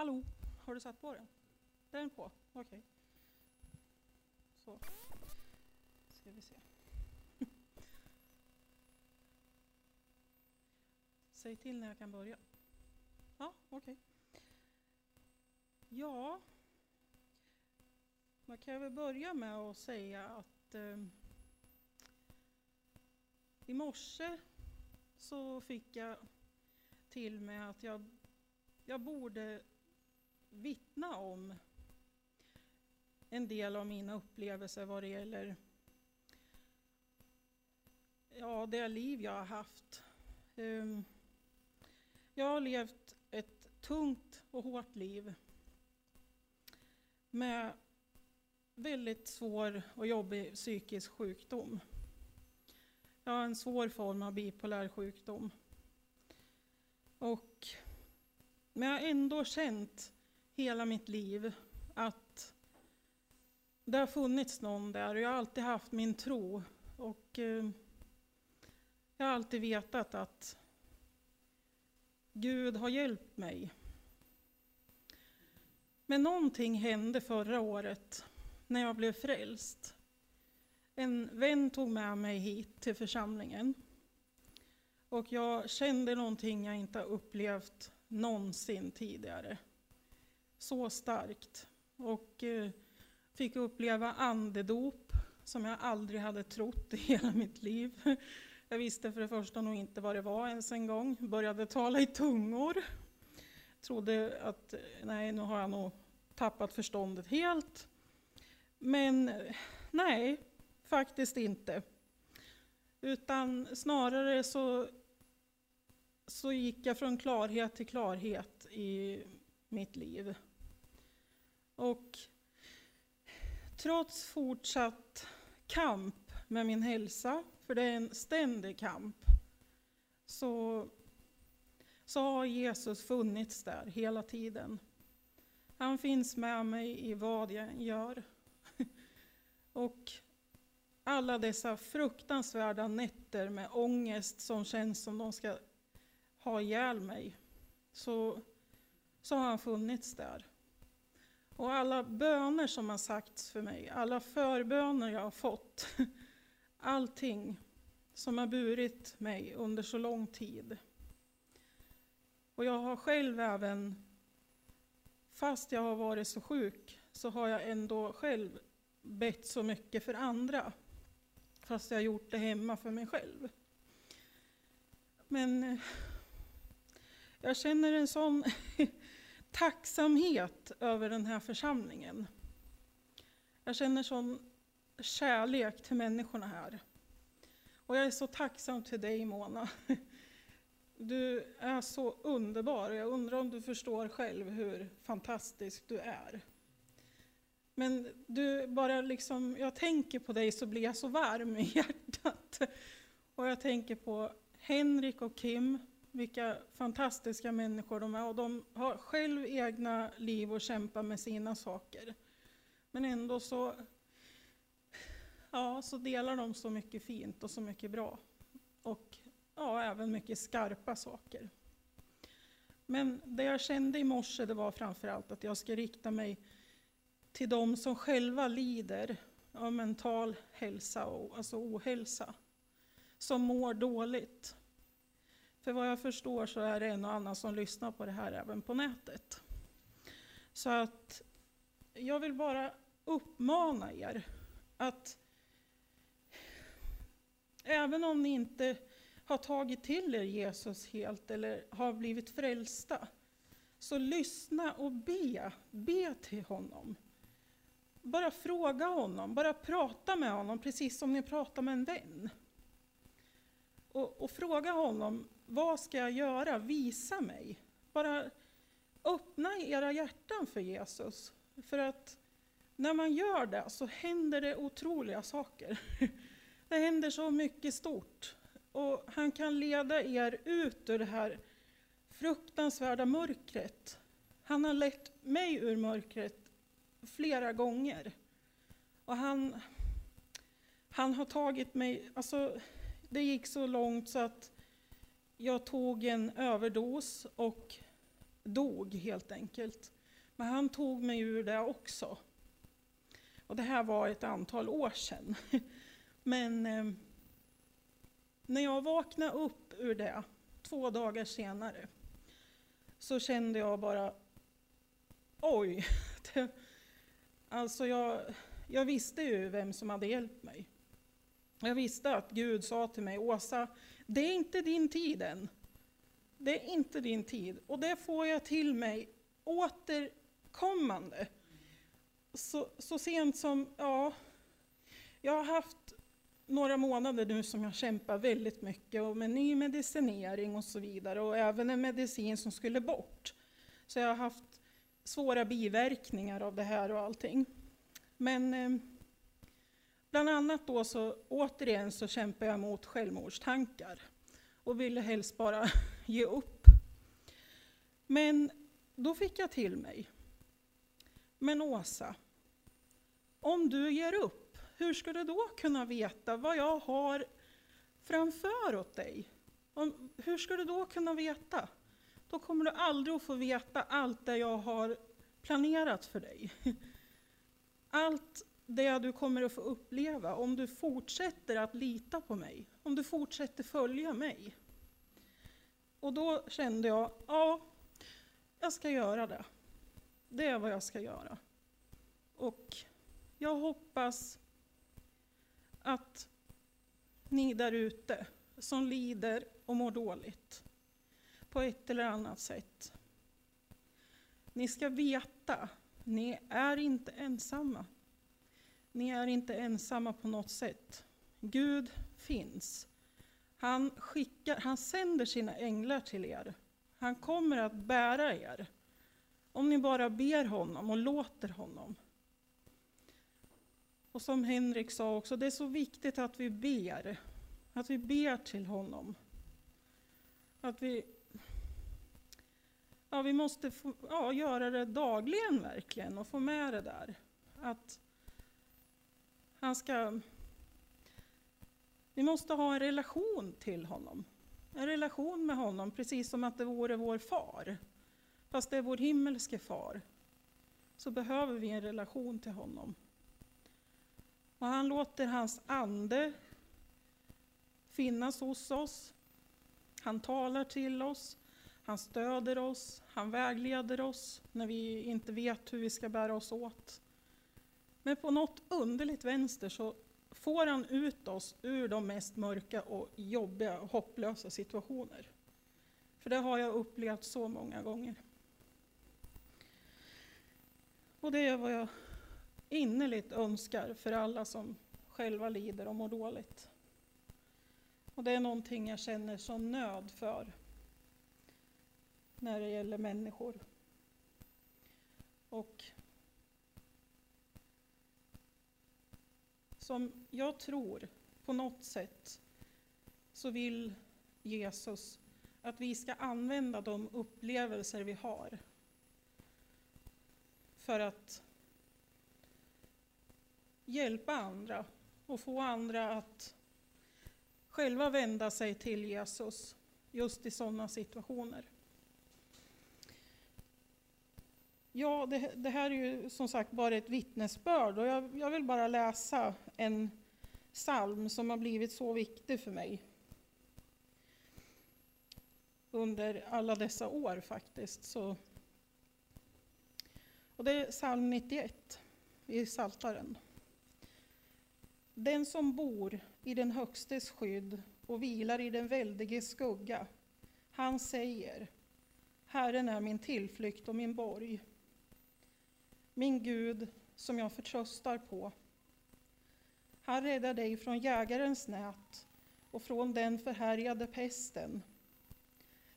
Hallå, har du satt på den? Den är på? Okej. Så. Ska vi se. Säg till när jag kan börja. Ja, okej. Ja, man kan väl börja med att säga att eh, i morse så fick jag till mig att jag, jag borde vittna om en del av mina upplevelser vad det gäller ja, det liv jag har haft. Ehm, jag har levt ett tungt och hårt liv med väldigt svår och jobbig psykisk sjukdom. Jag har en svår form av bipolär sjukdom. Och, men jag har ändå känt hela mitt liv att det har funnits någon där och jag har alltid haft min tro. Och eh, jag har alltid vetat att Gud har hjälpt mig. Men någonting hände förra året när jag blev frälst. En vän tog med mig hit till församlingen. Och jag kände någonting jag inte har upplevt någonsin tidigare. Så starkt. Och eh, fick uppleva andedop som jag aldrig hade trott i hela mitt liv. Jag visste för det första nog inte vad det var ens en gång. Började tala i tungor. Trodde att nej, nu har jag nog tappat förståndet helt. Men nej, faktiskt inte. Utan snarare så, så gick jag från klarhet till klarhet i mitt liv. Och trots fortsatt kamp med min hälsa, för det är en ständig kamp, så, så har Jesus funnits där hela tiden. Han finns med mig i vad jag gör. Och alla dessa fruktansvärda nätter med ångest som känns som de ska ha ihjäl mig, så, så har han funnits där. Och alla böner som har sagts för mig, alla förböner jag har fått, allting som har burit mig under så lång tid. Och jag har själv även, fast jag har varit så sjuk, så har jag ändå själv bett så mycket för andra. Fast jag har gjort det hemma för mig själv. Men eh, jag känner en sån tacksamhet över den här församlingen. Jag känner sån kärlek till människorna här. Och jag är så tacksam till dig Mona. Du är så underbar. Jag undrar om du förstår själv hur fantastisk du är. Men du, bara liksom, jag tänker på dig så blir jag så varm i hjärtat. Och jag tänker på Henrik och Kim, vilka fantastiska människor de är. Och de har själv egna liv och kämpar med sina saker. Men ändå så, ja, så delar de så mycket fint och så mycket bra. Och ja, även mycket skarpa saker. Men det jag kände i morse det var framförallt att jag ska rikta mig till de som själva lider av mental hälsa, och, alltså ohälsa, som mår dåligt. För vad jag förstår så är det en och annan som lyssnar på det här även på nätet. Så att jag vill bara uppmana er att även om ni inte har tagit till er Jesus helt eller har blivit frälsta, så lyssna och be. Be till honom. Bara fråga honom, bara prata med honom precis som ni pratar med en vän. Och, och, fråga honom, vad ska jag göra? Visa mig. Bara öppna era hjärtan för Jesus. För att när man gör det så händer det otroliga saker. Det händer så mycket stort. Och han kan leda er ut ur det här fruktansvärda mörkret. Han har lett mig ur mörkret flera gånger. Och han, han har tagit mig, alltså det gick så långt så att jag tog en överdos och dog helt enkelt. Men han tog mig ur det också. Och det här var ett antal år sedan. Men eh, när jag vaknade upp ur det, två dagar senare, så kände jag bara, oj. Det, alltså jag, jag visste ju vem som hade hjälpt mig. Jag visste att Gud sa till mig, Åsa, det är inte din tid än. Det är inte din tid. Och det får jag till mig återkommande. Så, så sent som, ja, jag har haft några månader nu som jag kämpar väldigt mycket och med ny medicinering och så vidare och även en medicin som skulle bort. Så jag har haft svåra biverkningar av det här och allting. Men eh, bland annat då så återigen så kämpar jag mot självmordstankar och ville helst bara ge upp. Men då fick jag till mig, men Åsa, om du ger upp, hur ska du då kunna veta vad jag har framför åt dig? Om, hur ska du då kunna veta? Då kommer du aldrig att få veta allt det jag har planerat för dig. Allt det du kommer att få uppleva om du fortsätter att lita på mig, om du fortsätter följa mig. Och då kände jag, ja, jag ska göra det. Det är vad jag ska göra. Och jag hoppas att ni där ute som lider och mår dåligt på ett eller annat sätt. Ni ska veta, ni är inte ensamma. Ni är inte ensamma på något sätt. Gud finns. Han, skickar, han sänder sina änglar till er. Han kommer att bära er. Om ni bara ber honom och låter honom. Och som Henrik sa också, det är så viktigt att vi ber. Att vi ber till honom. Att vi, ja, vi måste få, ja, göra det dagligen verkligen och få med det där. Att han ska... Vi måste ha en relation till honom. En relation med honom, precis som att det vore vår far. Fast det är vår himmelske far. Så behöver vi en relation till honom. Och han låter hans ande finnas hos oss. Han talar till oss, han stöder oss, han vägleder oss när vi inte vet hur vi ska bära oss åt. Men på något underligt vänster så får han ut oss ur de mest mörka och jobbiga och hopplösa situationer. För det har jag upplevt så många gånger. Och det är vad jag innerligt önskar för alla som själva lider och mår dåligt. Och det är någonting jag känner som nöd för när det gäller människor. Och som jag tror på något sätt så vill Jesus att vi ska använda de upplevelser vi har för att hjälpa andra och få andra att själva vända sig till Jesus just i sådana situationer. Ja, det, det, här är ju som sagt bara ett vittnesbörd och jag, jag vill bara läsa en psalm som har blivit så viktig för mig under alla dessa år faktiskt. Så. Och det är psalm 91 i Saltaren. Den som bor i den Högstes skydd och vilar i den väldiges skugga, han säger Herren är min tillflykt och min borg min Gud som jag förtröstar på. Han räddar dig från jägarens nät och från den förhärjade pesten.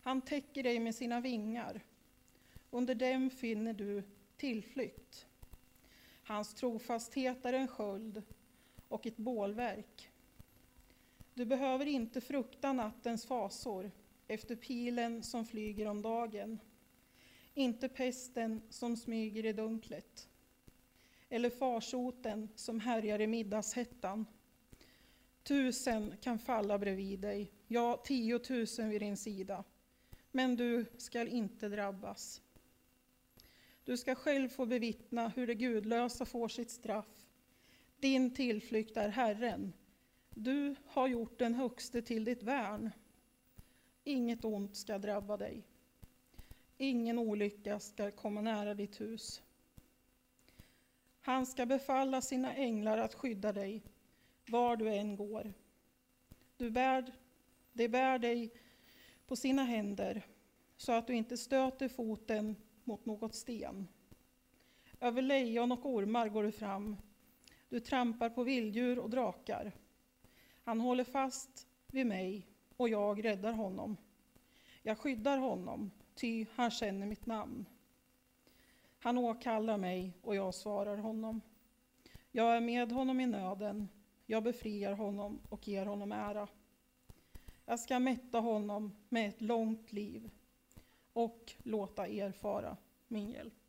Han täcker dig med sina vingar. Under dem finner du tillflykt. Hans trofasthet är en sköld och ett bålverk. Du behöver inte frukta nattens fasor efter pilen som flyger om dagen inte pesten som smyger i dunklet, eller farsoten som härjar i middagshettan. Tusen kan falla bredvid dig, ja, tiotusen vid din sida, men du skall inte drabbas. Du ska själv få bevittna hur det gudlösa får sitt straff. Din tillflykt är Herren. Du har gjort den högste till ditt värn. Inget ont ska drabba dig. Ingen olycka ska komma nära ditt hus. Han ska befalla sina änglar att skydda dig var du än går. Du bär, de bär dig på sina händer så att du inte stöter foten mot något sten. Över lejon och ormar går du fram. Du trampar på vilddjur och drakar. Han håller fast vid mig och jag räddar honom. Jag skyddar honom, ty han känner mitt namn. Han åkallar mig och jag svarar honom. Jag är med honom i nöden, jag befriar honom och ger honom ära. Jag ska mätta honom med ett långt liv och låta erfara min hjälp.